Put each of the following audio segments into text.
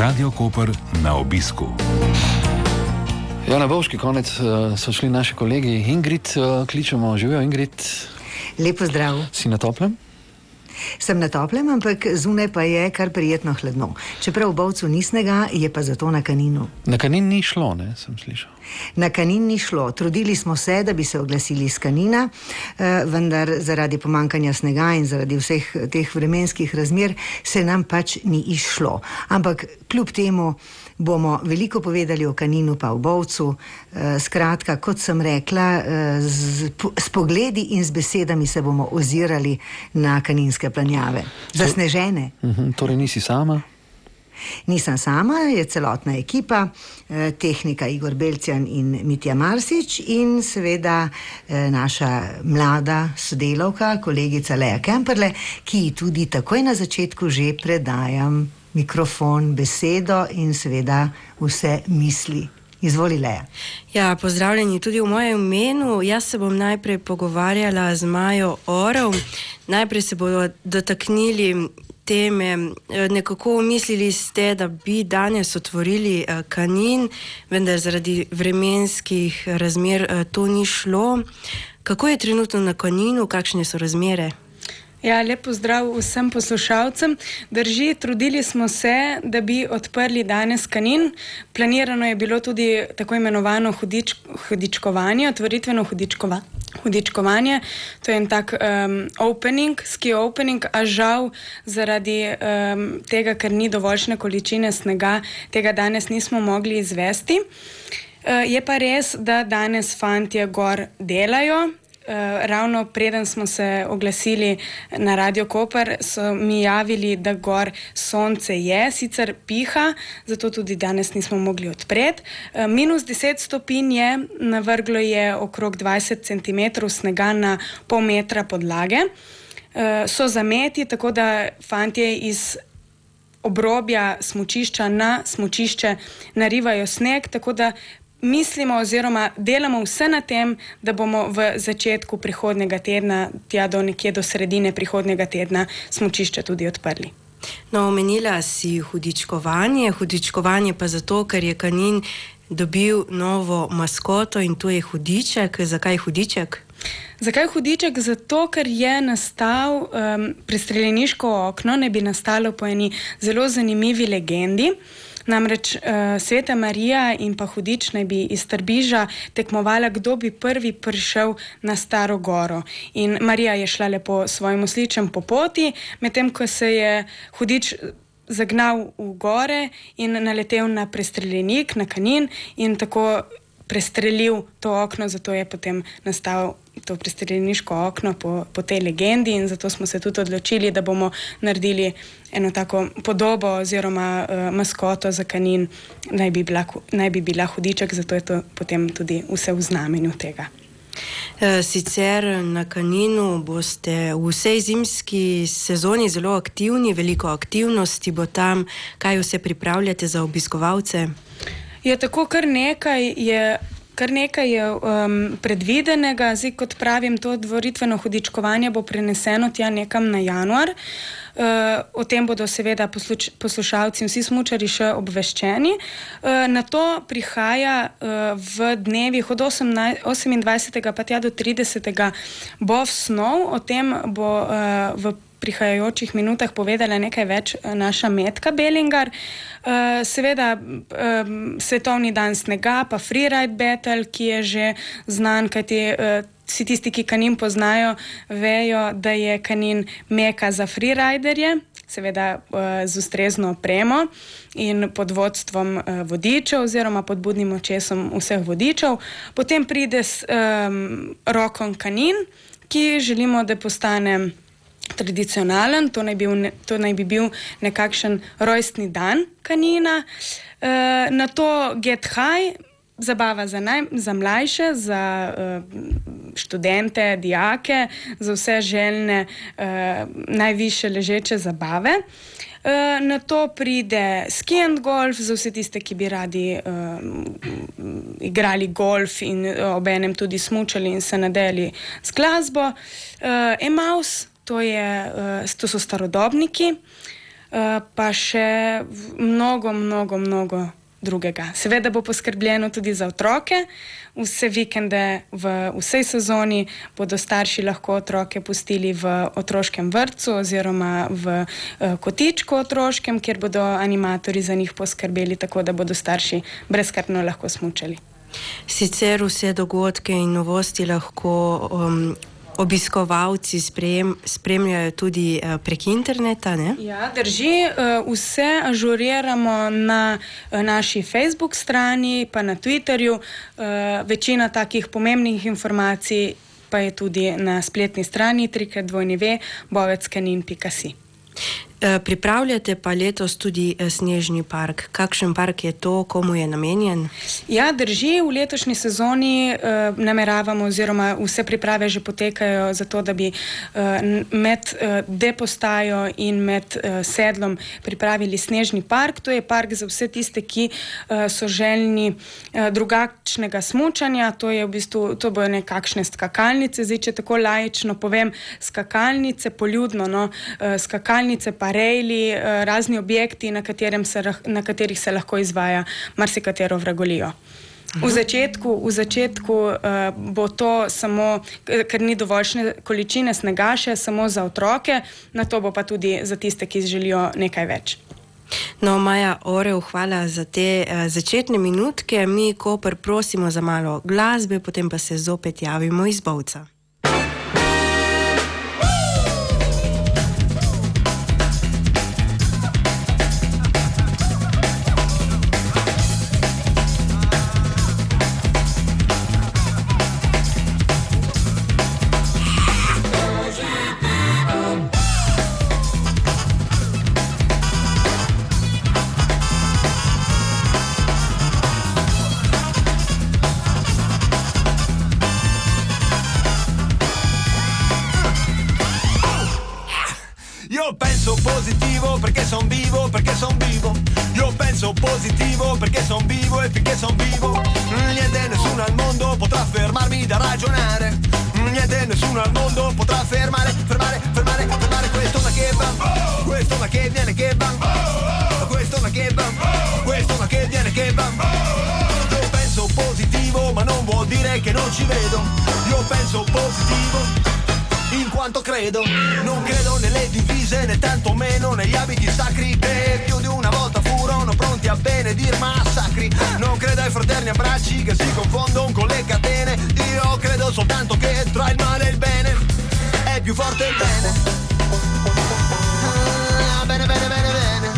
Radio Koper na obisku. Ja, na boški konec uh, so šli naši kolegi Ingrid, uh, kličemo živijo Ingrid. Lepo zdrav. Si na toplem? Sem na toplem, ampak zunaj pa je kar prijetno hladno. Čeprav v Bovcu ni snega, je pa zato na kaninu. Na kanin ni šlo, ne, sem slišal. Na kanin ni šlo. Trudili smo se, da bi se oglasili iz kanina, eh, vendar zaradi pomankanja snega in zaradi vseh teh vremenskih razmer se nam pač ni išlo. Ampak kljub temu bomo veliko povedali o kaninu, pa v Bovcu. E, skratka, kot sem rekla, e, z, s pogledi in z besedami se bomo ozirali na kaninske planjave. Zasnežene. Uh mhm, -huh, torej nisi sama? Nisem sama, je celotna ekipa, eh, tehnika Igor Belcijan in Mitja Marsič in seveda eh, naša mlada sodelovka, kolegica Leja Kemperle, ki ji tudi takoj na začetku že predajam mikrofon, besedo in seveda vse misli. Izvolite. Ja, pozdravljeni tudi v mojem imenu. Jaz se bom najprej pogovarjala z Majo Orov. Najprej se bodo dotaknili teme. Nekako mislili ste, da bi danes otvorili eh, kanin, vendar zaradi vremenskih razmer eh, to ni šlo. Kako je trenutno na kaninu, kakšne so razmere? Ja, lepo zdrav vsem poslušalcem. Drži, trudili smo se, da bi odprli danes kanin. Planirano je bilo tudi tako imenovano hudič, hudičkovanje, otvoritveno hudičkova, hudičkovanje. To je en tak um, opening, ski opening, a žal zaradi um, tega, ker ni dovoljšne količine snega, tega danes nismo mogli izvesti. Uh, je pa res, da danes fantje gor delajo, ravno preden smo se oglasili na Radio Koper, so mi javili, da gor sonce je, sicer piha, zato tudi danes nismo mogli odpreti. Uh, minus 10 stopinj je, navrglo je okrog 20 cm snega na pol metra podlage. Uh, so zameti, tako da fantje iz obrobja smočišča na smočišče narivajo sneg, tako da mislimo oziroma delamo vse na tem, da bomo v začetku prihodnega tedna, tja do nekje do sredine prihodnega tedna, smočišče tudi odprli. No, omenila si hudičkovanje, hudičkovanje pa zato, ker je kanin dobil novo maskoto in to je hudiček. Zakaj hudiček? Zakaj hudiček? Zato, ker je nastal um, prestreljeniško okno, ne bi nastalo po eni zelo zanimivi legendi. Namreč uh, Sveta Marija in pa Hudič naj bi iz Trbiža tekmovala, kdo bi prvi prišel na Staro Goro. In Marija je šla lepo svojim osličem po poti, medtem ko se je Hudič zagnal v gore in naletel na prestreljenik, na kanin in tako prestrelil to okno, zato je potem nastal to prestreljeniško okno po, po tej legendi in zato smo se tudi odločili, da bomo naredili eno tako podobo oziroma uh, maskoto za kanin, naj bi, bila, naj bi bila hudiček, zato je to potem tudi vse v znamenju tega. Eh, sicer na Kaninu boste v vsej zimski sezoni zelo aktivni, veliko aktivnosti bo tam, kaj vse pripravljate za obiskovalce. Je tako, kar nekaj je kar nekaj je um, predvidenega, zdaj kot pravim, to dvoritveno hudičkovanje bo preneseno tja nekam na januar. Uh, o tem bodo seveda posluč, poslušalci in vsi smočari še obveščeni. Uh, na to prihaja uh, v dnevih od 18, 28. pa tja do 30. bo snov, o tem bo uh, v prihajajočih minutah povedala nekaj več eh, naša Metka Bellingar. Uh, seveda, um, svetovni dan snega, pa Freeride Battle, ki je že znan, kajti vsi tisti, ki kanin poznajo, vejo, da je kanin meka za freeriderje. Seveda z ustrezno opremo in pod vodstvom vodičev, oziroma pod budnim očesom vseh vodičev. Potem pride s um, rokom kanin, ki želimo, da postane tradicionalen, to naj, bil, to naj bi bil nekakšen rojstni dan kanina. Uh, na to Get High, zabava za, naj, za mlajše, za uh, študente, dijake, za vse željne uh, najviše ležeče zabave. Na to pride ski and golf, za vse tiste, ki bi radi uh, igrali golf in obenem tudi smučali in se nadeli z glasbo. Uh, Emaus, to, je, uh, to so starodobniki. pa še mnogo, mnogo, mnogo drugega. Seveda bo poskrbljeno tudi za otroke. Vse vikende v vsej sezoni bodo starši lahko otroke pustili v otroškem vrtu oziroma v uh, kotičku otroškem, kjer bodo animatori za njih poskrbeli, tako da bodo starši brezkratno lahko smučali. Sicer vse dogodke in novosti lahko um, obiskovalci sprejem, spremljajo tudi uh, prek interneta. Ne? Ja, drži. Uh, vse ažuriramo na uh, naši Facebook strani, pa na Twitterju. Večina takih pomembnih informacij pa je tudi na spletni strani trikrat.dvojni.boveckanin.si. Eh, pripravljate pa letos tudi eh, Snežni park. Kakšen park je to, komu je namenjen? Ja, drži, v letošnji sezoni uh, nameravamo, oziroma vse priprave že potekajo za to, da bi uh, med uh, depostajo in med uh, sedlom pripravili Snežni park. To je park za vse tiste, ki uh, so željni uh, drugačnega smučanja. To, v bistvu, to bojo nekakšne skakalnice, zdaj če tako lajično povem, skakalnice, poljudno, no, uh, skakalnice pa rejli, eh, razni objekti, na, se, na katerih se lahko izvaja marsikatero vragolijo. V začetku, v začetku uh, bo to samo, ker ni dovoljšne količine snega, še samo za otroke, na to bo pa tudi za tiste, ki želijo nekaj več. No, Maja Orev, hvala za te uh, začetne minutke. Mi, ko pr prosimo za malo glasbe, potem pa se zopet javimo iz Bovca. Soltanto che tra il male e il bene è più forte il bene. Ah, bene, bene, bene, bene.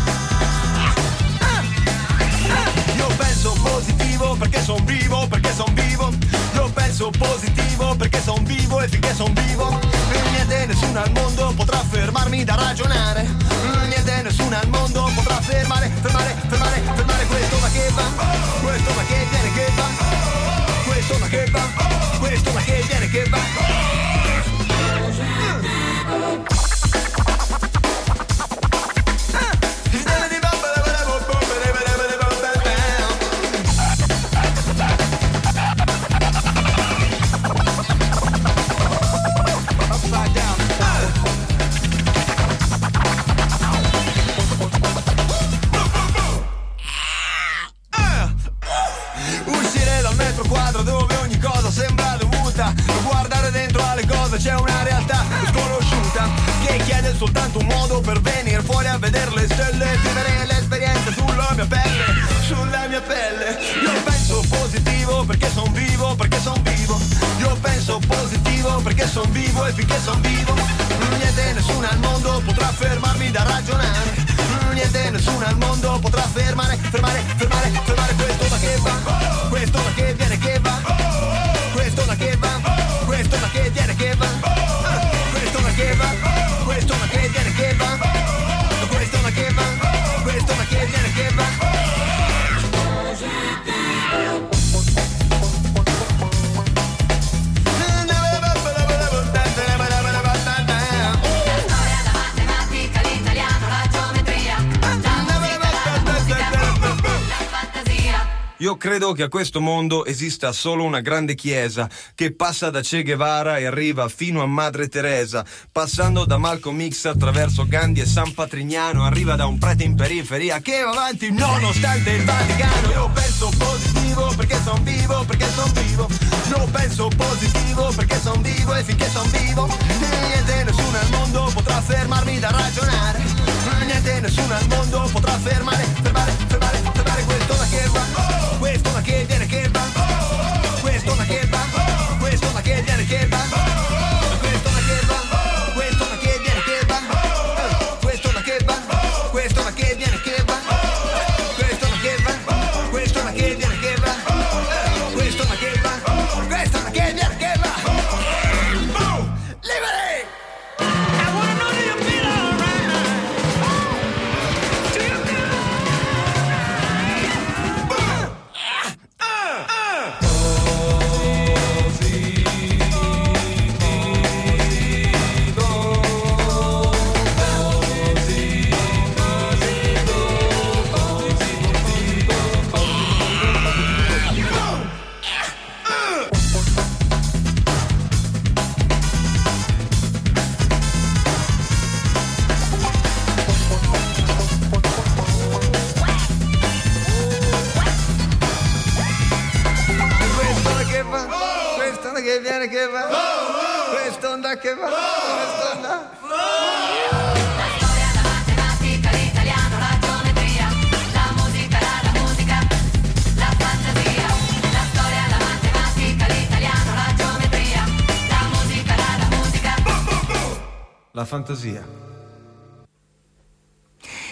Ah, ah. Io penso positivo perché son vivo, perché son vivo. Io penso positivo perché son vivo e finché son vivo Niente, nessuno al mondo potrà fermarmi da ragionare. Niente, nessuno al mondo potrà fermare, fermare, fermare, fermare questo ma che va, questo ma che viene che va, questo ma che va, quit, throw my head down and get back. Credo che a questo mondo esista solo una grande chiesa che passa da Che Guevara e arriva fino a Madre Teresa, passando da Malcolm X attraverso Gandhi e San Patrignano, arriva da un prete in periferia che va avanti nonostante il Vaticano. Io penso positivo perché son vivo, perché son vivo. Io penso positivo perché son vivo e finché son vivo, niente nessuno al mondo potrà fermarmi da ragionare. Niente nessuno al mondo potrà fermare, fermare, fermare, fermare questo da che va. again and again, bang, bang. La fantasia.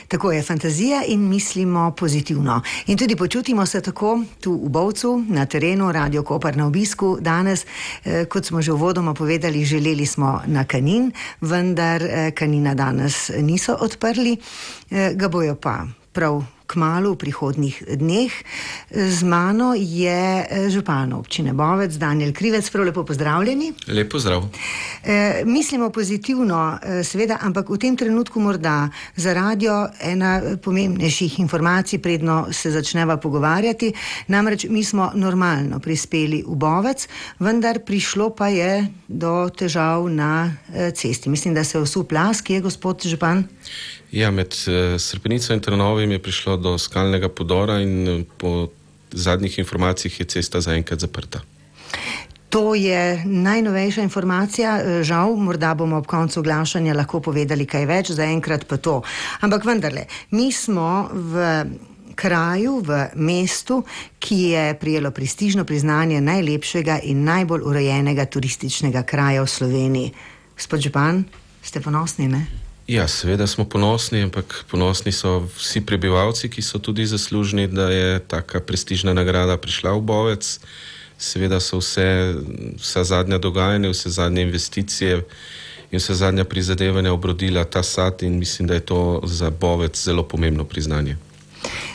Tako je fantazija in mislimo pozitivno. In tudi počutimo se tako tu v Bovcu, na terenu, Radio Kopar na obisku. Danes, eh, kot smo že uvodoma povedali, želeli smo na Kanin, vendar eh, Kanina danes niso odprli, eh, ga bojo pa prav kmalo v prihodnih dneh. Z mano je eh, župan občine Bovec, Daniel Krivec, prav lepo pozdravljeni. Lep pozdrav. E, mislimo pozitivno, e, seveda, ampak v tem trenutku morda za radio ena pomembnejših informacij, predno se začneva pogovarjati. Namreč mi smo normalno prispeli v Bovec, vendar prišlo pa je do težav na cesti. Mislim, da se je vsu plas, ki je gospod Župan. Ja, med uh, Srpenico in Trnovim je prišlo do skalnega podora in eh, po zadnjih informacijah je cesta zaenkrat zaprta. To je najnovejša informacija, e, žal, morda bomo ob koncu oglašanja lahko povedali kaj več, zaenkrat pa to. Ampak vendarle, mi smo v kraju, v mestu, ki je prijelo prestižno priznanje najlepšega in najbolj urejenega turističnega kraja v Sloveniji. Gospod Župan, ste ponosni, ne? Ja, seveda smo ponosni, ampak ponosni so vsi prebivalci, ki so tudi zaslužni, da je taka prestižna nagrada prišla v Bovec. Seveda so vse, vsa zadnja dogajanja, vse zadnje investicije in vse zadnja prizadevanja obrodila ta sad in mislim, da je to za Bovec zelo pomembno priznanje.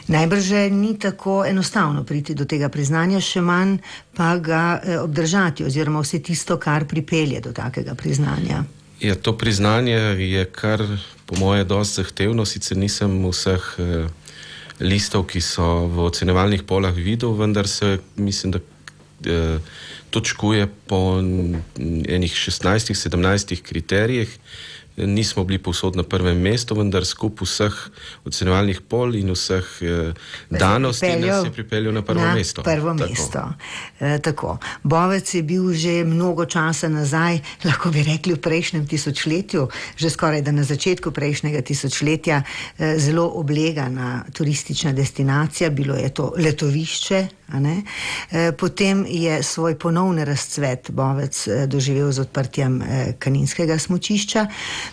Najbrž ni tako enostavno priti do tega priznanja, še manj pa ga eh, obdržati, oziroma vse tisto, kar pripelje do takega priznanja. Ja, to priznanje je kar, po moje, dosti zahtevno. Sicer nisem vseh eh, listov, ki so v ocenevalnih polah videl, vendar se mislim, da eh, točkuje po enih 16-17 kriterijih. Nismo bili povsod na prvem mestu, vendar skup vseh ocenevalnih pol in vseh eh, danosti nas je pripeljal na prvo na mesto. Prvo Tako. mesto. E, tako. Bovec je bil že mnogo časa nazaj, lahko bi rekli v prejšnjem tisočletju, že skoraj da na začetku prejšnjega tisočletja, e, zelo oblegana turistična destinacija, bilo je to letovišče. E, potem je svoj ponovni razcvet Bovec e, doživel z odprtjem e, kaninskega smočišča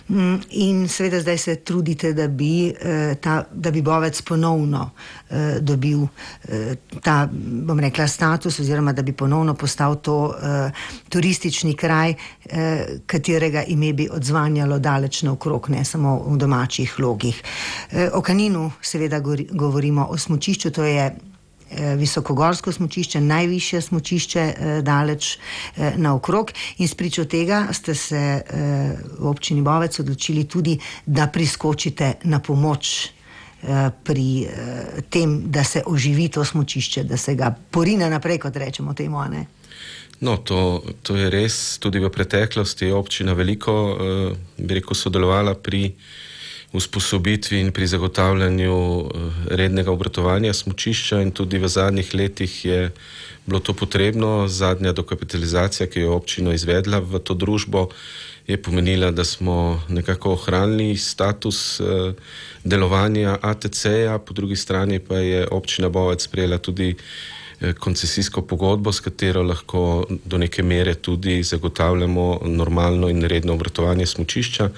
Mm, in seveda zdaj se trudite, da bi, e, ta, da bi Bovec ponovno e, dobil e, ta, bom rekla, status oziroma da bi ponovno postal to e, turistični kraj, e, katerega ime bi odzvanjalo daleč naokrog, ne samo v domačih logih. E, o Kaninu seveda govorimo o smočišču, to je visokogorsko smočišče, najvišje smočišče eh, daleč eh, naokrog. In spričo tega ste se eh, v občini Bovec odločili tudi, da priskočite na pomoč eh, pri eh, tem, da se oživi to smočišče, da se ga porine naprej, kot rečemo temu. ne? No, to, to je res. Tudi v preteklosti je občina veliko, eh, bi rekel, sodelovala pri usposobitvi in pri zagotavljanju eh, rednega obratovanja smočišča in tudi v zadnjih letih je bilo to potrebno. Zadnja dokapitalizacija, ki jo je občina izvedla v to družbo, je pomenila, da smo nekako ohranili status eh, delovanja ATC-ja, po drugi strani pa je občina Bovec sprejela tudi eh, koncesijsko pogodbo, s katero lahko do neke mere tudi zagotavljamo normalno in redno obratovanje smočišča.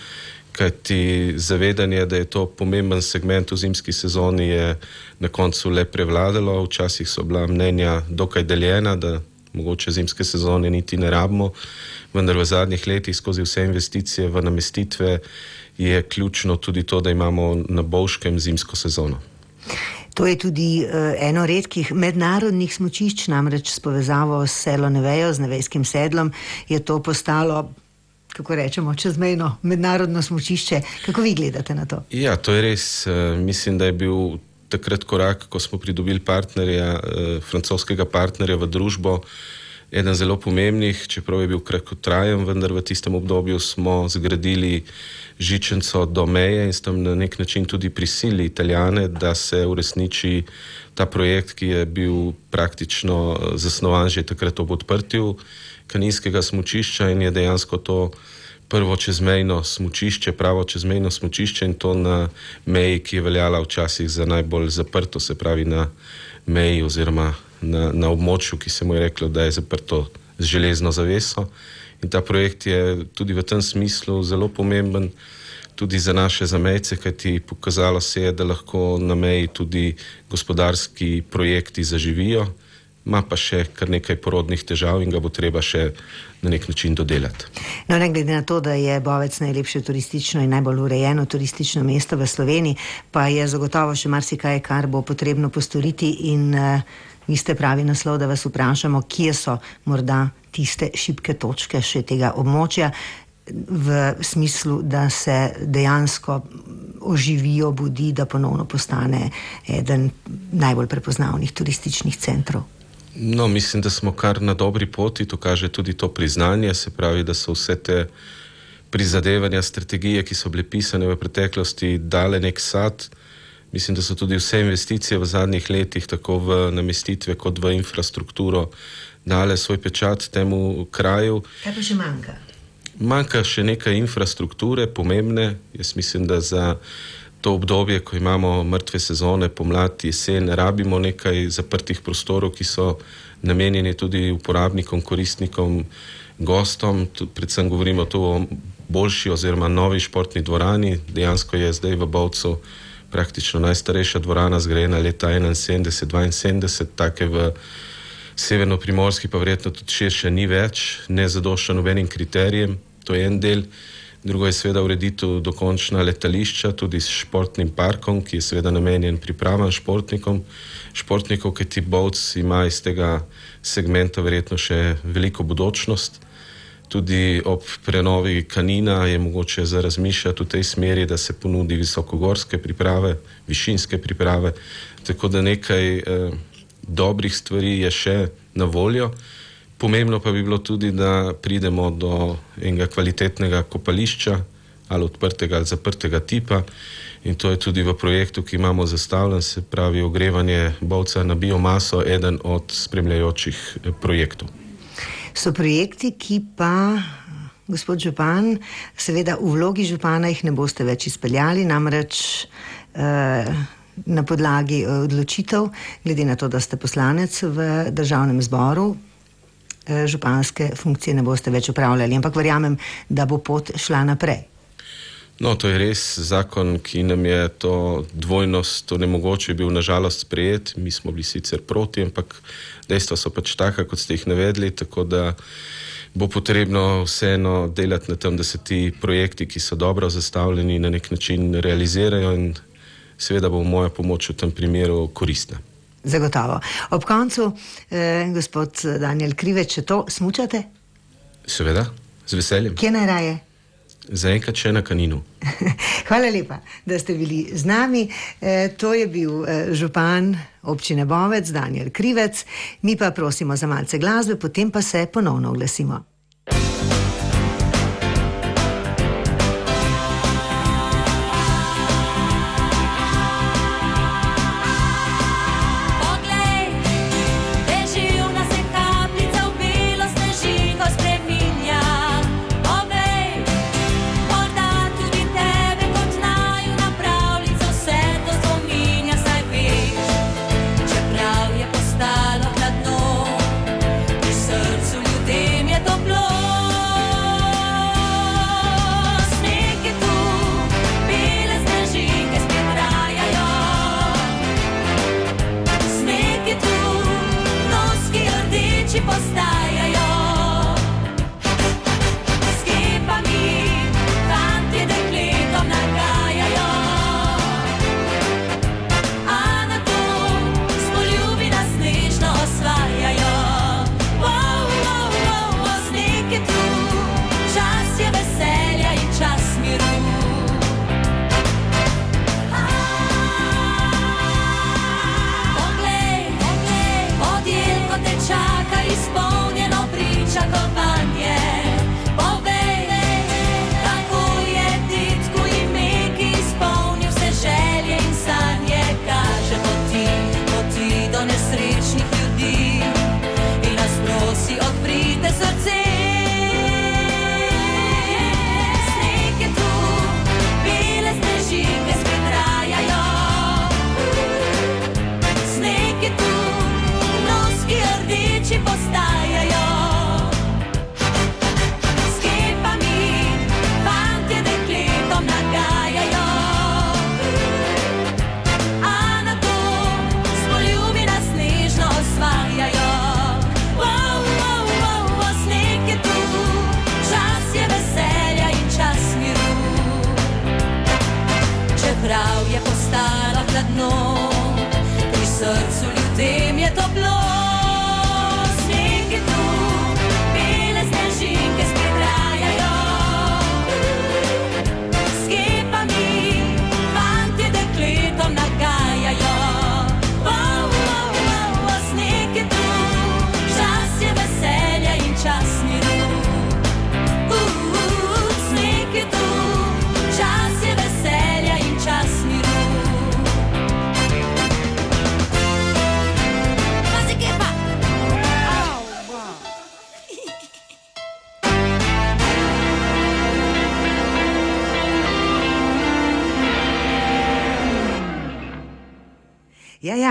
Kajti zavedanje, da je to pomemben segment v zimski sezoni, je na koncu le prevladalo. Včasih so bila mnenja dokaj deljena, da mogoče zimske sezone niti ne rabimo, vendar v zadnjih letih skozi vse investicije v namestitve je ključno tudi to, da imamo na Bovškem zimsko sezono. To je tudi uh, eno redkih mednarodnih smočišč, namreč s povezavo s Selo Nevejo, z Nevejskim sedlom, je to postalo, kako rečemo, čezmejno mednarodno smočišče. Kako vi gledate na to? Ja, to je res. eh, Mislim, da je bil takrat korak, ko smo pridobili partnerja, eh, francoskega partnerja v družbo, eden zelo pomembnih, čeprav je bil kratkotrajen, vendar v tistem obdobju smo zgradili žičenco do meje in s tem na nek način tudi prisili Italijane, da se uresniči ta projekt, ki je bil praktično eh, zasnovan že takrat ob odprtju kaninskega smočišča in je dejansko to prvo čezmejno smočišče, pravo čezmejno smočišče in to na meji, ki je veljala včasih za najbolj zaprto, se pravi na meji oziroma na, na območju, ki se mu je reklo, da je zaprto z železno zaveso. In ta projekt je tudi v tem smislu zelo pomemben, tudi za naše zamejce, kajti pokazalo se je, da lahko na meji tudi gospodarski projekti zaživijo, ima pa še kar nekaj porodnih težav in ga bo treba še na nek način dodelati. No, ne glede na to, da je Bovec najlepše turistično in najbolj urejeno turistično mesto v Sloveniji, pa je zagotovo še marsikaj, kar bo potrebno postoriti. In uh, vi ste pravi naslov, da vas vprašamo, kje so morda tiste šibke točke še tega območja. V smislu, da se dejansko oživijo, budi, da ponovno postane eden najbolj prepoznavnih turističnih centrov. No, mislim, da smo kar na dobri poti, to kaže tudi to priznanje, se pravi, da so vse te prizadevanja, strategije, ki so bile pisane v preteklosti, dale nek sad. Mislim, da so tudi vse investicije v zadnjih letih, tako v namestitve kot v infrastrukturo, dale svoj pečat temu kraju. Kaj pa še manjka? Manjka še nekaj infrastrukture, pomembne. Jaz mislim, da za to obdobje, ko imamo mrtve sezone, pomlad, jesen, rabimo nekaj zaprtih prostorov, ki so namenjeni tudi uporabnikom, koristnikom, gostom. Tu, predvsem govorimo tu o boljši oziroma novi športni dvorani. Dejansko je zdaj v Bovcu praktično najstarejša dvorana, zgrajena leta 71-72, take v severno-primorski, pa verjetno tudi širše ni več, ne zadošča nobenim kriterijem, to je en del. Drugo je seveda ureditev dokončna letališča, tudi s športnim parkom, ki je seveda namenjen pripravam športnikom, športnikov, ki ti bovc ima iz tega segmenta verjetno še veliko budočnost. Tudi ob prenovi kanina je mogoče za razmišljati v tej smeri, da se ponudi visokogorske priprave, višinske priprave, tako da nekaj eh, dobrih stvari je še na voljo. Pomembno pa bi bilo tudi, da pridemo do enega kvalitetnega kopališča, ali odprtega ali zaprtega tipa. In to je tudi v projektu, ki imamo zastavljen, se pravi ogrevanje bovca na biomaso, eden od spremljajočih eh, projektov. So projekti, ki pa, gospod Župan, seveda v vlogi župana jih ne boste več izpeljali, namreč eh, na podlagi eh, odločitev, glede na to, da ste poslanec v državnem zboru. Eh, Županske funkcije ne boste več upravljali, ampak verjamem, da bo pot šla naprej. No, to je res zakon, ki nam je to dvojnost onemogočil, bil nažalost sprejet. Mi smo bili sicer proti, ampak dejstva so pač taka, kot ste jih navedli, tako da bo potrebno vseeno delati na tem, da se ti projekti, ki so dobro zastavljeni, na nek način realizirajo in seveda bo moja pomoč v tem primeru koristna. Zagotovo. Ob koncu, eh, gospod Daniel Krivec, če to smučate, Seveda, z veseljem. kje najraje? Zaenkrat še na kaninu. Hvala lepa, da ste bili z nami. E, to je bil e, župan občine Bovec, Daniel Krivec. Mi pa prosimo za malce glasbe, potem pa se ponovno oglasimo.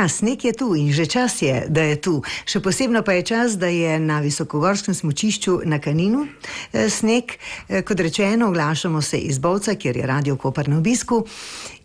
Sneg je tu in že čas je, da je tu. Še posebno pa je čas, da je na visokogorskem smočišču na Kaninu eh, sneg. Eh, Kot rečeno, oglašamo se iz Bovca, kjer je radio Kopar na obisku.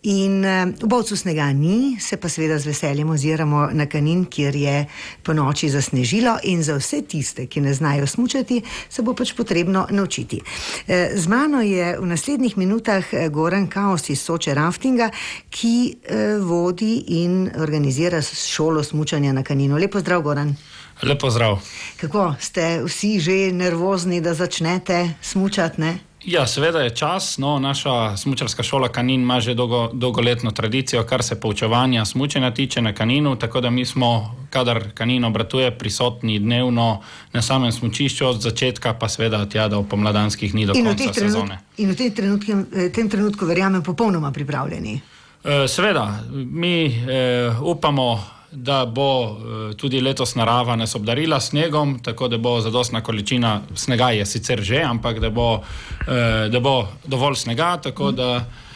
In eh, v Bovcu snega ni, se pa seveda z veseljem oziramo na Kanin, kjer je po noči zasnežilo in za vse tiste, ki ne znajo smučati, se bo pač potrebno naučiti. Eh, Z mano je v naslednjih minutah eh, Goran Kaos iz Soče Raftinga, ki vodi in organizira šolo smučanja na Kaninu. Lepo zdrav, Goran. Lepo zdrav. Kako ste vsi že nervozni, da začnete smučati? Ne? Ja, seveda je čas. No, naša smučarska šola Kanin ima že dolgo, dolgoletno tradicijo, kar se poučevanja smučanja tiče na Kaninu, tako da mi smo, kadar Kanin obratuje, prisotni dnevno na samem smučišču, od začetka pa seveda tja do pomladanskih dni do In konca trenut, sezone. in v tem trenutku, eh, tem trenutku, verjamem, popolnoma pripravljeni. Eh, Seveda, mi eh, upamo, da bo eh, tudi letos narava nas obdarila s snegom, tako da bo zadostna količina snega, je sicer že, ampak da bo, eh, da bo dovolj snega, tako da eh,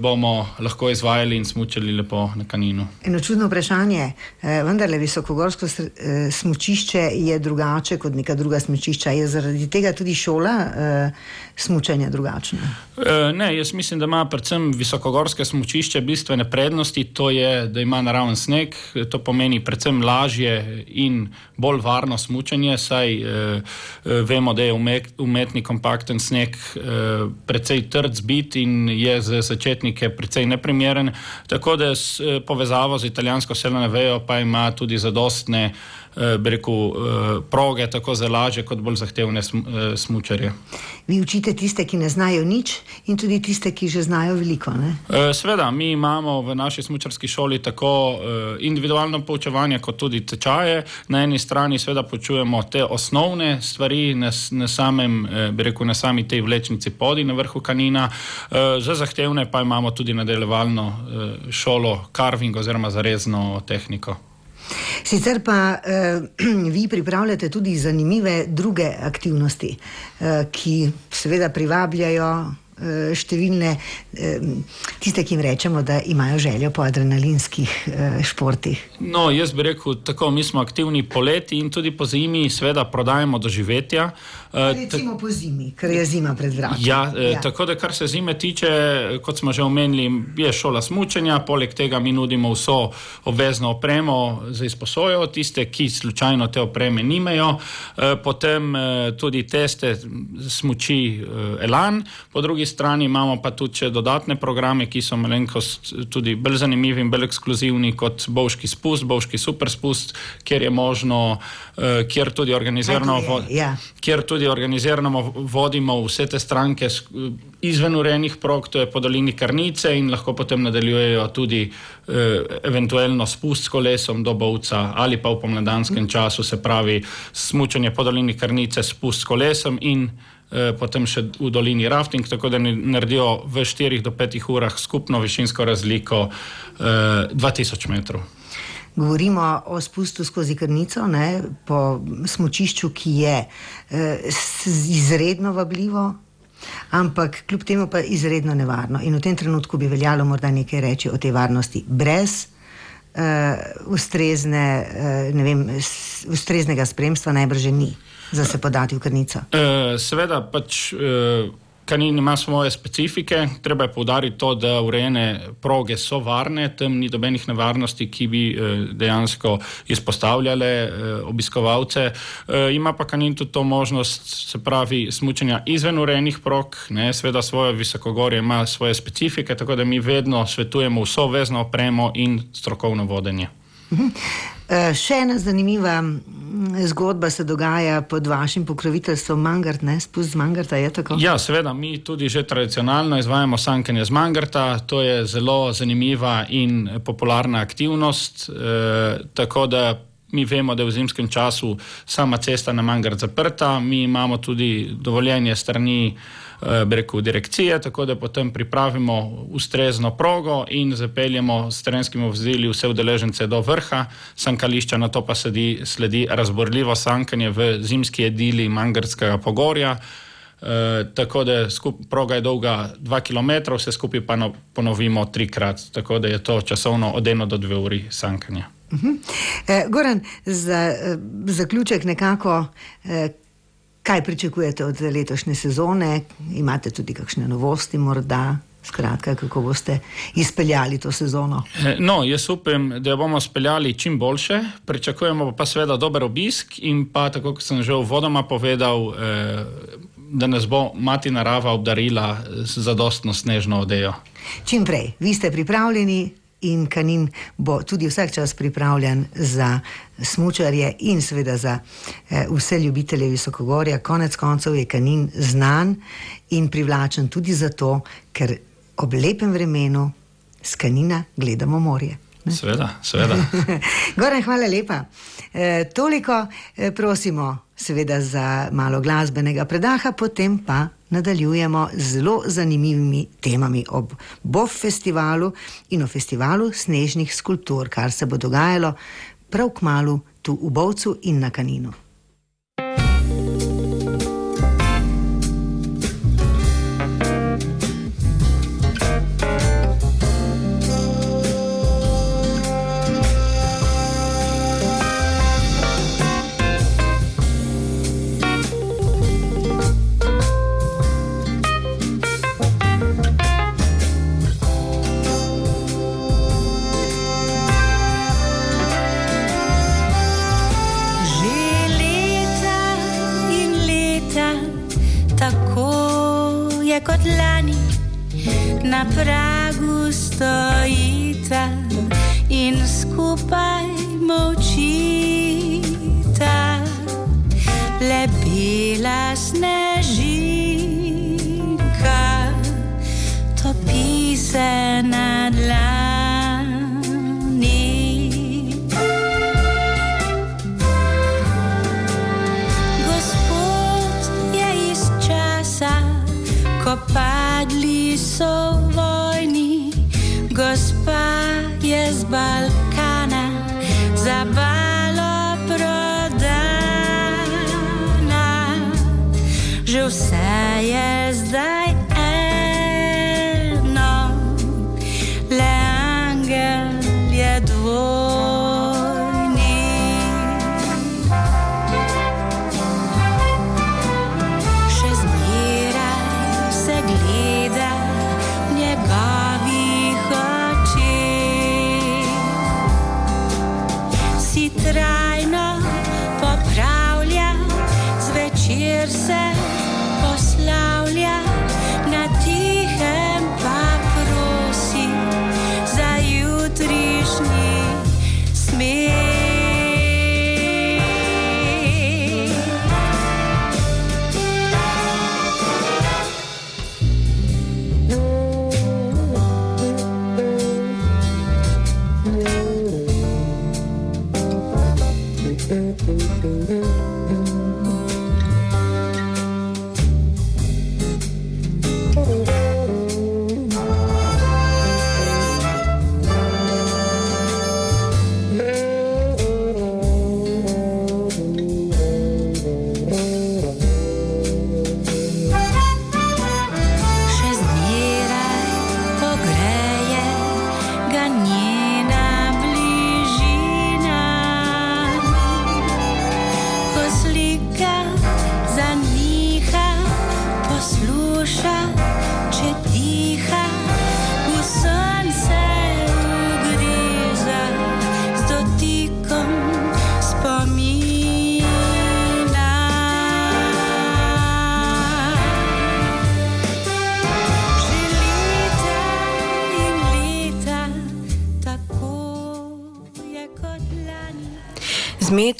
bomo lahko izvajali in smučali lepo na kaninu. Eno čudno vprašanje, eh, vendarle visokogorsko sr- eh, smučišče je drugače kot neka druga smučišča. Je zaradi tega tudi šola eh, smučanja drugačna? Ne, jaz mislim, da ima predvsem visokogorske smučišče bistvene prednosti. To je, da ima naraven sneg, to pomeni predvsem lažje in bolj varno smučanje, saj vemo, da je umet, umetni kompakten sneg precej trd zbit in je za začetnike precej neprimeren. Tako da s e, povezavo z italijansko seleno vejo pa ima tudi zadostne eh, bi rekel, eh, proge, tako za lažje kot bolj zahtevne sm, eh. Vi učite tiste, ki ne znajo nič, in tudi tiste, ki že znajo veliko. Ne? Eh, Sveda, mi imamo v naši smučarski šoli tako eh, individualno poučevanje, kot tudi tečaje. Na eni strani, seveda, poučujemo te osnovne stvari, na, na samem, eh, bi rekel, na sami tej vlečnici podi na vrhu kanina, Eh, za zahtevne pa imamo tudi nadaljevalno eh, šolo carving oziroma zarezno tehniko. Sicer pa eh, vi pripravljate tudi zanimive druge aktivnosti, eh, ki seveda privabljajo številne eh, tiste, ki jim rečemo, da imajo željo po adrenalinskih eh, športih. No, jaz bi rekel tako, mi smo aktivni poleti in tudi po zimi, seveda, prodajemo doživetja. Eh, Recimo po zimi, ker je zima pred vrati. Ja, ja. Tako da, kar se zime tiče, kot smo že omenili, je šola smučanja, poleg tega mi nudimo vso obvezno opremo za izposojo, tiste, ki slučajno te opreme nimajo, Eh, potem eh, tudi teste smuči eh, Elan, po drugi strani imamo pa tudi še dodatne programe, ki so malenkost tudi bolj zanimivi in bolj ekskluzivni kot Bovški spust, Bovški super spust, kjer je možno, eh, kjer tudi organizirano. Ja. kjer tudi organizirano vodimo vse te stranke izven urejenih prog, to je po dolini Karnice in lahko potem nadaljujejo tudi eh, eventualno spust s kolesom do Bovca ali pa v pomladanskem času, se pravi smučanje po dolini Karnice, spust s kolesom in potem še v dolini rafting, tako da naredijo v 4 do 5 urah skupno višinsko razliko eh, 2000 metrov. Govorimo o spustu skozi krnico, ne, po smočišču, ki je eh, izredno vabljivo, ampak kljub temu pa izredno nevarno. In v tem trenutku bi veljalo morda nekaj reči o tej varnosti, brez uh, ustrezne, uh, vem, ustreznega spremstva najbrž že ni za se podati v krnico. Eh, Seveda, pač eh, kanin ima svoje specifike. Treba je poudariti to, da urejene proge so varne, tam ni dobenih nevarnosti, ki bi eh, dejansko izpostavljale eh, obiskovalce. Eh, Ima pa kanin tudi to možnost, se pravi, smučanja izven urejenih prog, ne, seveda svoje visokogorje ima svoje specifike, tako da mi vedno svetujemo vso vezno opremo in strokovno vodenje. Uh, še ena zanimiva mm, zgodba se dogaja pod vašim pokroviteljstvom, Mangart, ne spust z Mangarta? Ja, seveda, mi tudi že tradicionalno izvajamo sankanje z Mangarta. To je zelo zanimiva in popularna aktivnost. E, tako da mi vemo, da je v zimskem času sama cesta na Mangart zaprta, mi imamo tudi dovoljenje strani. Eh, bi rekel, direkcije, tako da potem pripravimo ustrezno progo in zapeljemo s terenskimi vozili vse udeležence do vrha sankališča, na to pa sledi, sledi razborljivo sankanje v zimski edili Mangarskega pogorja. E, tako da skup, proga je dolga 2 km, vse skupaj pa no, ponovimo trikrat, tako da je to časovno od 1 do 2 uri sankanja. Eh, Goran, za eh, zaključek nekako, eh, kaj pričakujete od letošnje sezone? Imate tudi kakšne novosti, morda? Skratka, kako boste izpeljali to sezono? E, No, jaz upam, da jo bomo speljali čim boljše. Pričakujemo pa seveda dober obisk in pa, tako kot sem že uvodoma povedal, eh, da nas bo mati narava obdarila z zadostno snežno odejo. Čim prej, vi ste pripravljeni in kanin bo tudi vsak čas pripravljen za smučarje in seveda za eh, vse ljubitelje visokogorja. Konec koncev je kanin znan in privlačen tudi zato, ker ob lepem vremenu z kanina gledamo morje. Seveda, seveda. Goran, hvala lepa. E, toliko e, prosimo, seveda, za malo glasbenega predaha, potem pa nadaljujemo z zelo zanimivimi temami ob BOF festivalu in o festivalu snežnih skulptur, kar se bo dogajalo prav k malu tu v Bovcu in na Kaninu. Za balo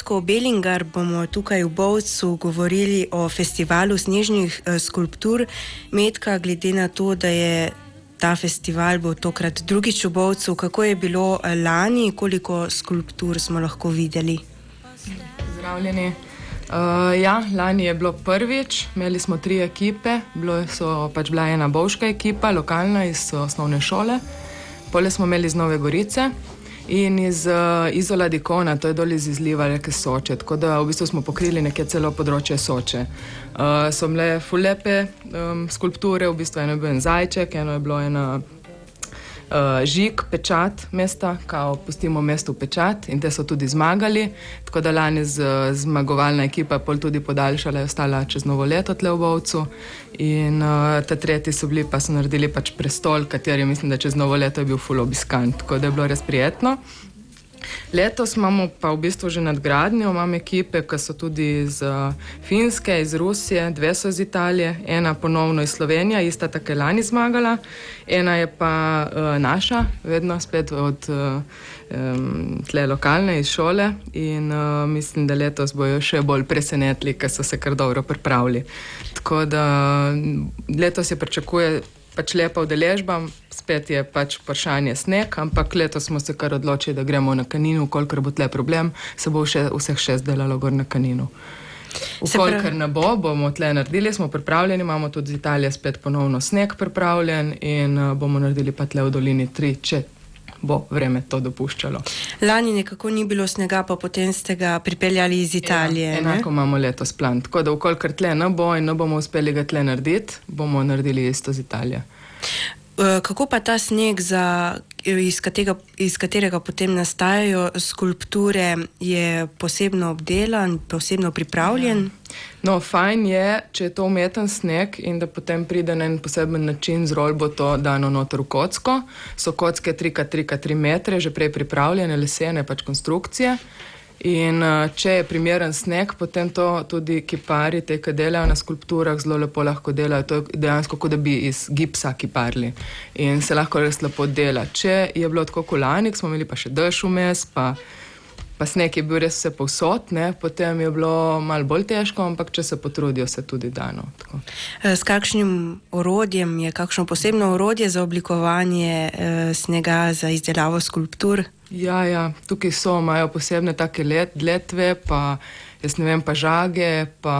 Metko Belingar bomo tukaj v Bovcu govorili o festivalu snežnih eh, skulptur. Metka, glede na to, da je ta festival bo tokrat drugič v Bovcu, kako je bilo eh, lani, koliko skulptur smo lahko videli? Zdravljeni. Uh, ja, lani je bilo prvič, imeli smo tri ekipe, bilo so pač bila ena bovška ekipa, lokalna iz osnovne šole, pole smo imeli iz Nove Gorice in iz uh, Izola Dikona, to je dol iz izliva reke Soče, tako da v bistvu smo pokrili nekje celo področje Soče. Uh, so bile fulepe um, skulpture, v bistvu eno je bil en zajček, eno je bilo ena uh, žig, pečat mesta, kao pustimo mestu pečat in te so tudi zmagali. Tako da lani z, zmagovalna ekipa je pol tudi podaljšala, je ostala čez novo leto tle v Bovcu. In uh, te tretji so bili, pa so naredili pač prestol, kateri mislim, da čez novo leto je bil full obiskan, tako da je bilo res prijetno. Letos imamo pa v bistvu že nadgradnjo, imamo ekipe, ki so tudi iz uh, Finske, iz Rusije, dve so iz Italije, ena ponovno iz Slovenije, ista tako je lani zmagala, ena je pa uh, naša, vedno spet od uh, um, tle lokalne iz šole in uh, mislim, da letos bojo še bolj presenetili, ker so se kar dobro pripravili. Tako da letos se pričakuje pač lepa udeležba, spet je pač vprašanje sneg, ampak letos smo se kar odločili, da gremo na kaninu, kolikor bo tle problem, se bo še, vseh šest delalo gor na kaninu. Pravi- ne bo, bomo tle naredili, smo pripravljeni, imamo tudi iz Italije spet ponovno sneg pripravljen in uh, bomo naredili pa tle v dolini tri, če bo vreme to dopuščalo. Lani nekako ni bilo snega, pa potem ste ga pripeljali iz Italije. Ja, ne? enako imamo letos plan. Tako da, ukolikor tle ne bo in ne bomo uspeli ga tle narediti, bomo naredili isto z Italijo. Eh, Kako pa ta sneg, za, iz, katerega, iz katerega potem nastajajo skulpture, je posebno obdelan, posebno pripravljen? No, fajn je, če je to umeten sneg in da potem pride na en poseben način z rolbo to dano noter v kocko. So kocke 3x3x3 metre, že prej pripravljene, lesene pač konstrukcije. In uh, če je primeren sneg, potem to tudi kipari, te, ki delajo na skulpturah, zelo lepo lahko delajo. To je dejansko kot da bi iz gipsa kiparili in se lahko res lepo dela. Če je bilo tako kot lani, ko smo imeli pa še dež vmes, pa pa sneg je bil res vse povsod, ne? potem je bilo malo bolj težko, ampak če se potrudijo, se tudi dano. Tako. Eh, S kakšnim orodjem je kakšno posebno orodje za oblikovanje eh, snega, za izdelavo skulptur? Ja, ja, tukaj so, imajo posebne take let, letve, pa jaz ne vem, pa žage, pa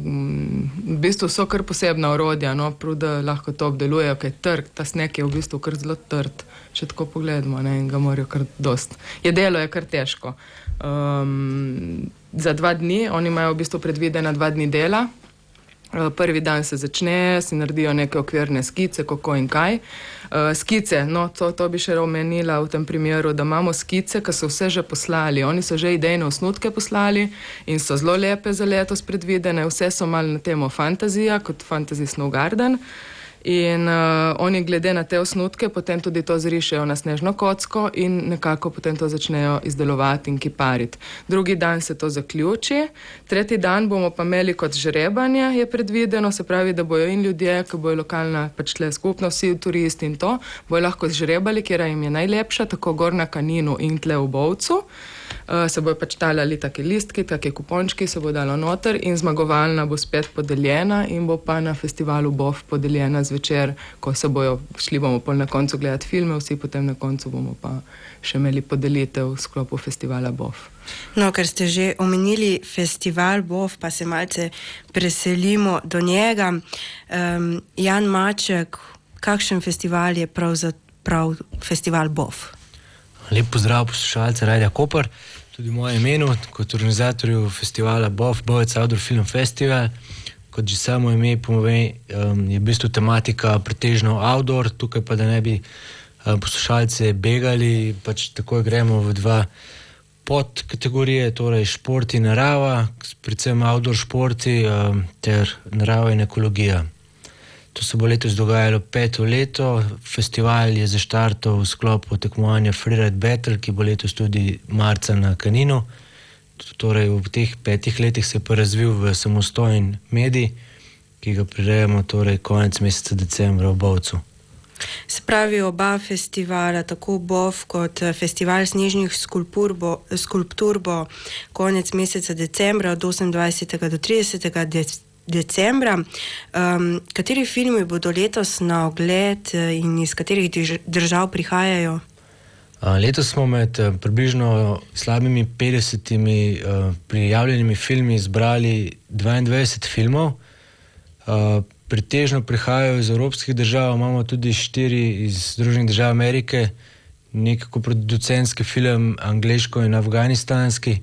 mm, v bistvu so kar posebna orodja, no, prav da lahko to obdelujejo, ker je trg, ta sneg je v bistvu kar zelo trd, če tako pogledamo, ne, in ga morajo kar dost. Je delo je kar težko. Um, za dva dni, oni imajo v bistvu predvidena dva dni dela. Eh, Prvi dan se začne, si naredijo neke okvirne skice, kako in kaj. Uh, skice, no, to, to bi še omenila v tem primeru, da imamo skice, ki so vse že poslali. Oni so že idejne osnutke poslali in so zelo lepe za letos predvidene, vse so malo na temo fantazija, kot Fantasy Snow Garden. In uh, oni, glede na te osnutke, potem tudi to zrišejo na snežno kocko in nekako potem to začnejo izdelovati in kipariti. Drugi dan se to zaključi, tretji dan bomo pa imeli kot žrebanje, je predvideno, se pravi, da bojo in ljudje, ki bojo lokalna pač tle skupnost, vsi turisti in to, bojo lahko zžrebali, kjer jim je najlepša, tako gor na kaninu in tle v Bovcu. Uh, se bojo pač talali take listki, take kupončki, se bo dalo noter in zmagovalna bo spet podeljena in bo pa na festivalu BOF podeljena zvečer, ko se bojo šli bomo pol na koncu gledati filme, vsi potem na koncu bomo pa še imeli podelitev v sklopu festivala BOF. No, ker ste že omenili festival BOF, pa se malce preselimo do njega. Um, Jan Maček, kakšen festival je pravzaprav festival BOF? Lep pozdrav poslušalce Radia Koper, tudi v mojem imenu, kot organizatorju festivala BOF, Bovec Outdoor Film Festival. Kot že samo ime pomeni, um, je v bistvu tematika pretežno outdoor, tukaj pa da ne bi um, poslušalce begali, pač takoj gremo v dva podkategorije, torej šport in narava, predvsem outdoor športi um, ter narava in ekologija. To se bo letos dogajalo peto leto. Festival je zaštartal v sklopu tekmovanja Freeride Battle, ki bo letos tudi marca na Kaninu. Torej, v teh petih letih se je pa razvil v samostojen medij, ki ga prirejamo torej konec meseca decembra v Bovcu. Se pravi, oba festivala, tako BOF kot eh, festival snežnih skulptur bo, skulptur bo konec meseca decembra od 28. do 30. Dec decembra. Um, kateri filmi bodo letos na ogled eh, in iz katerih drž držav prihajajo? Letos smo med eh, približno slabimi 50 uh, prijavljenimi filmi izbrali 22 filmov. Uh, Pretežno prihajajo iz evropskih držav, imamo tudi štiri iz Združenih držav Amerike, nekako producentski film, angliško in afganistanski.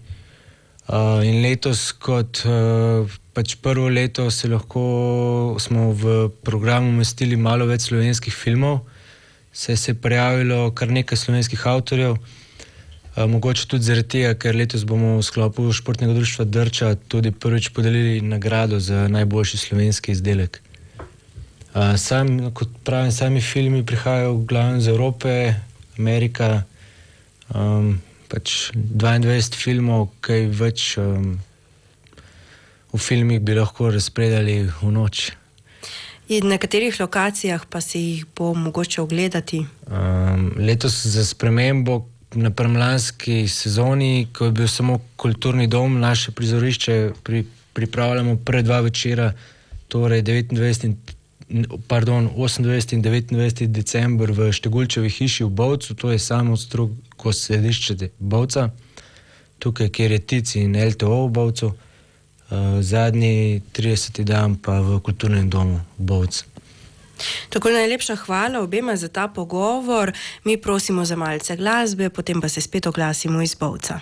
Uh, in letos, kot uh, pač prvo leto, se lahko smo v program umestili malo več slovenskih filmov, se je prijavilo kar nekaj slovenskih avtorjev. Uh, mogoče tudi zaradi tega, ker letos bomo v sklopu športnega društva Drča tudi prvič podelili nagrado za najboljši slovenski izdelek. Uh, sam, kot pravim, sami filmi prihajajo v glavnem iz Evrope, Amerika. Um, pač 22 filmov, kaj več um, v filmih bi lahko razpredali v noč. In na katerih lokacijah pa se jih bo mogoče ogledati? Um, letos za spremembo na premlanski sezoni, ko je bil samo kulturni dom, naše prizorišče, pri, pripravljamo prve dva večera, torej 29 in Pardon, 28 in 29 december v Štegulčevi hiši v Bovcu, to je samo struko središče Bovca, tukaj, kjer je TIC in LTO v Bovcu, uh, zadnji 30. dan pa v kulturnem domu Bovc. Tako najlepša hvala obema za ta pogovor. Mi prosimo za malce glasbe, potem pa se spet oglasimo iz Bovca.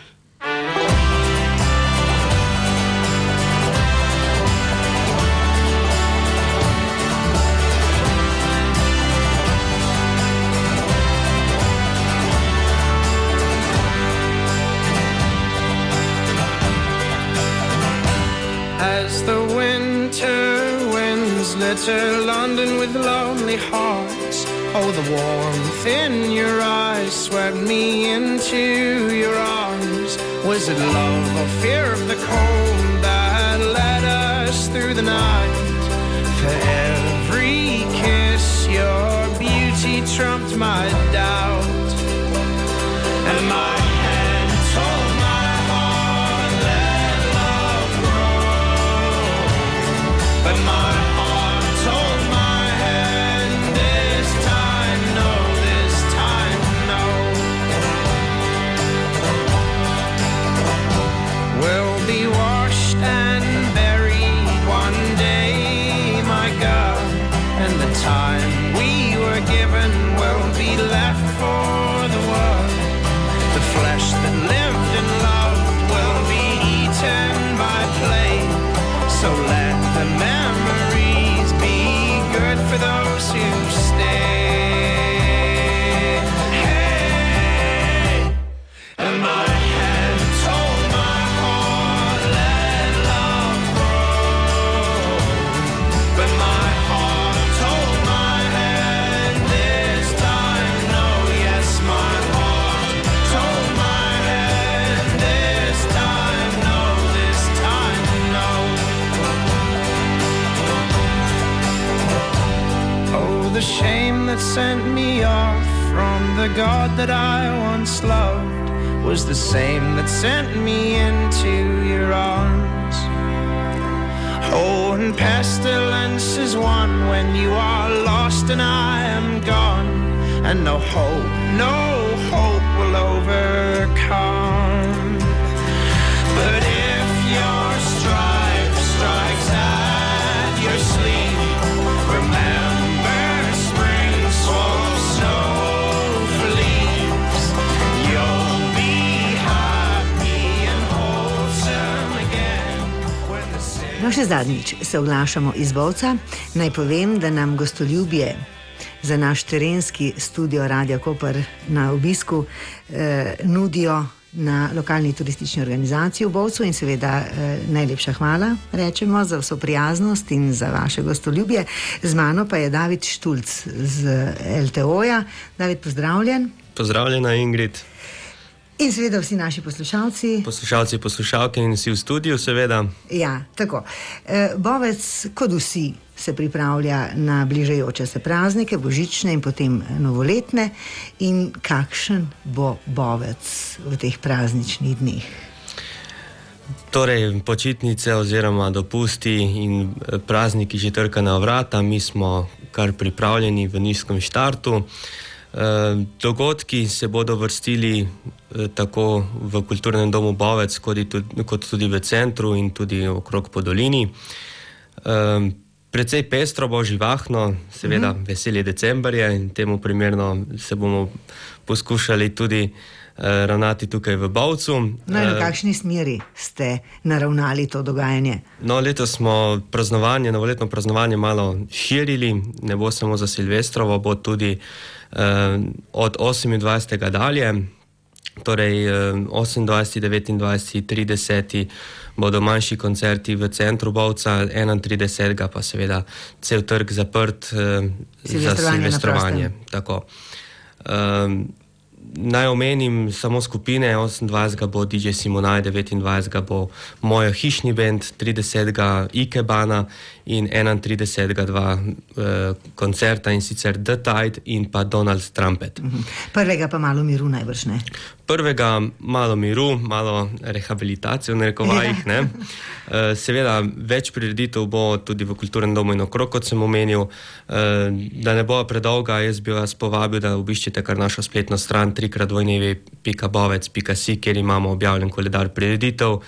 Litter London with lonely hearts. Oh, the warmth in your eyes swept me into your arms. Was it love or fear of the cold that led us through the night? For every kiss, your beauty trumped my doubt. Še zadnjič se oglašamo iz Bovca. Naj povem, da nam gostoljubje za naš terenski studio Radio Koper na obisku eh, nudijo na lokalni turistični organizaciji v Bovcu in seveda eh, najlepša hvala rečemo za vso prijaznost in za vaše gostoljubje. Z mano pa je David Štulc z LTO-ja. David, pozdravljen. Pozdravljena, Ingrid, In seveda vsi naši poslušalci. poslušalci, poslušalke in vsi v studiu, seveda. Ja, tako. E, Bovec, kot vsi, se pripravlja na bližajoče se praznike, božične in potem novoletne. In kakšen bo Bovec v teh prazničnih dneh? Torej, počitnice oziroma dopusti in eh, prazniki že trkajo vrata, mi smo kar pripravljeni v nizkem štartu. Eh, Dogodki se bodo vrstili eh, tako v kulturnem domu Bovec, kot tudi, v centru in tudi okrog po dolini. Eh, Predvsej pestro bo živahno, seveda mm -hmm. veseli december je in temu primerno se bomo poskušali tudi uh, ravnati tukaj v Bovcu. No, v Eh, kakšni smeri ste naravnali to dogajanje? No, letos smo praznovanje, novoletno praznovanje malo širili, ne bo samo za Silvestrovo, bo tudi uh, od 28. dalje, torej uh, 28., 29., 30. bodo manjši koncerti v centru Bovca, 31. pa seveda cel trg zaprt uh, za Silvestrovanje. Tako. Um, Naj omenim samo skupine. 28. bo DJ Simonaj, 29. bo Moja hišni bend, 30. Ikebana in 31. dva uh, koncerta in sicer The Tide in pa Donald Trumpet. Mhm. Prvega pa malo miru najbrž ne. Prvega malo miru, malo rehabilitacije v narekovajih. ne. Eh, Seveda, več prireditev bo tudi v kulturnem domu in okrog, kot sem omenil. Eh, Da ne bo predolga, jaz bi vas povabil, da obiščete kar našo spletno stran trikratvojnevi.bovec.si, kjer imamo objavljen koledar prireditev eh,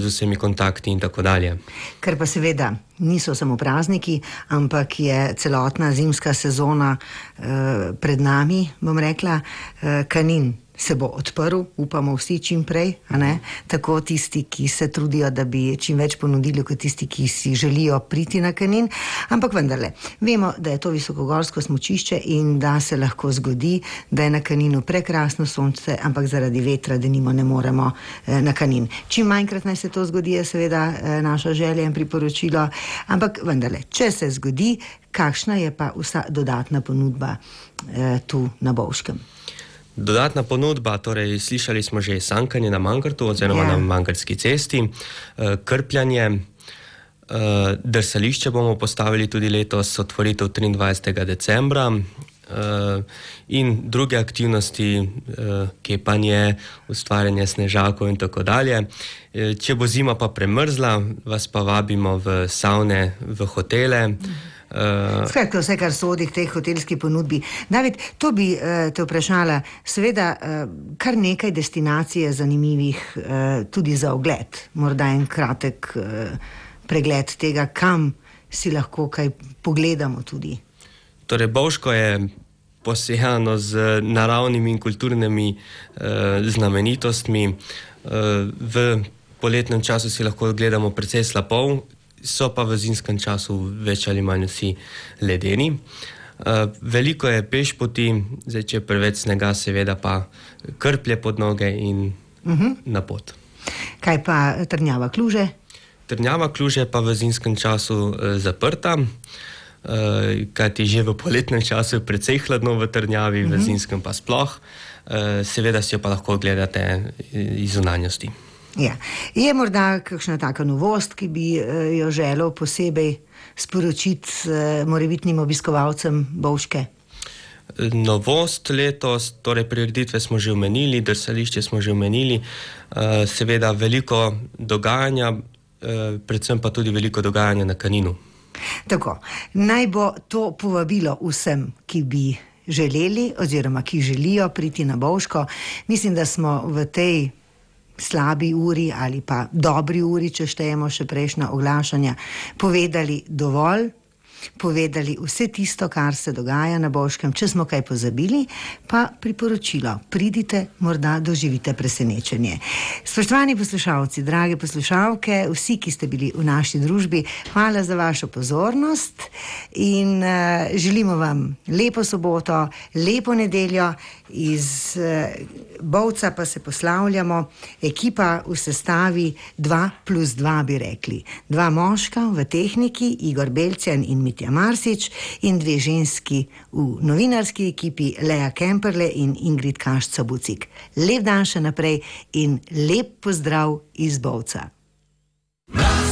z vsemi kontakti in tako dalje. Ker pa seveda niso samo prazniki, ampak je celotna zimska sezona eh, pred nami, bom rekla, eh, kanin. Se bo odprl, upamo vsi čim prej, tako tisti, ki se trudijo, da bi čim več ponudili, kot tisti, ki si želijo priti na kanin. Ampak vendarle, vemo, da je to visokogorsko smočišče in da se lahko zgodi, da je na kaninu prekrasno sonce, ampak zaradi vetra, da nimo ne moremo eh, na kanin. Čim manjkrat naj se to zgodi, je seveda eh, naša želja in priporočilo, ampak vendarle, če se zgodi, kakšna je pa vsa dodatna ponudba eh, tu na Bovškem. Dodatna ponudba, torej slišali smo že sankanje na Mankrtu oziroma Ja. na Mankrtski cesti, eh, krpljanje, eh, drsališče bomo postavili tudi letos, otvoritev 23. decembra. eh, In druge aktivnosti, kepanje, ustvarjanje snežakov, in tako dalje. Če bo zima pa premrzla, vas pa vabimo v savne, v hotele. Eh, Skratka, vse, kar sodi k tej hotelski ponudbi. David, to bi eh, te vprašala. Seveda, eh, kar nekaj destinacij je zanimivih eh, tudi za ogled. Morda en kratek eh, pregled tega, kam si lahko kaj pogledamo tudi. Torej, Bovško je posejano z naravnimi in kulturnimi eh, znamenitostmi. Eh, v poletnem času si lahko gledamo precej slapov, so pa v zimskem času več ali manj vsi ledeni. Uh, veliko je pešpoti, zdaj če je preveč snega, seveda pa krplje pod noge in Mhm. na pot. Kaj pa trnjava kluže? Trnjava kluž je pa v zimskem času eh, zaprta, eh, kajti že v poletnem času je precej hladno v trnjavi, mm -hmm. v Mhm. zimskem pa sploh. Eh, seveda si jo pa lahko ogledate eh, iz zunanjosti. Ja. Je morda kakšna taka novost, ki bi eh, jo želel posebej sporočiti eh, morebitnim obiskovalcem Bovške? Novost letos, torej prireditve smo že omenili, drsališče smo že omenili, eh, seveda veliko dogajanja, predvsem pa tudi veliko dogajanja na kaninu. Tako, naj bo to povabilo vsem, ki bi želeli, oziroma ki želijo priti na Bovško. Mislim, da smo v tej slabi uri ali pa dobri uri, če štejemo še prejšnja oglašanja, povedali dovolj. Povedali vse tisto, kar se dogaja na Boškem, če smo kaj pozabili, pa priporočilo: pridite, morda doživite presenečenje. Spoštovani poslušalci, drage poslušalke, vsi, ki ste bili v naši družbi, hvala za vašo pozornost in uh, želimo vam lepo soboto, lepo nedeljo. Iz uh, Bovca pa se poslavljamo, ekipa v sestavi 2 plus 2, bi rekli. Dva moška v tehniki, Igor Belcjan in Mitja Marsič, in dve ženski v novinarski ekipi, Lea Kemperle in Ingrid Kašca Bucik. Lep dan še naprej in lep pozdrav iz Bovca. ki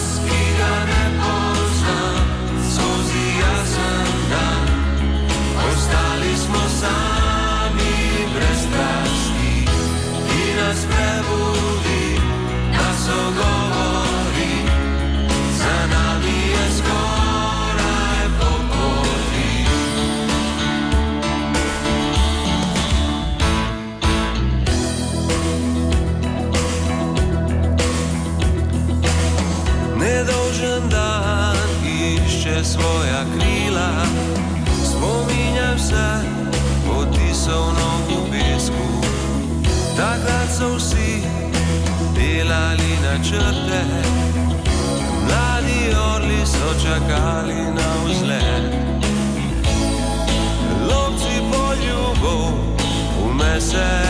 certe La di orli sociacali nausle. L'om si voglio un mese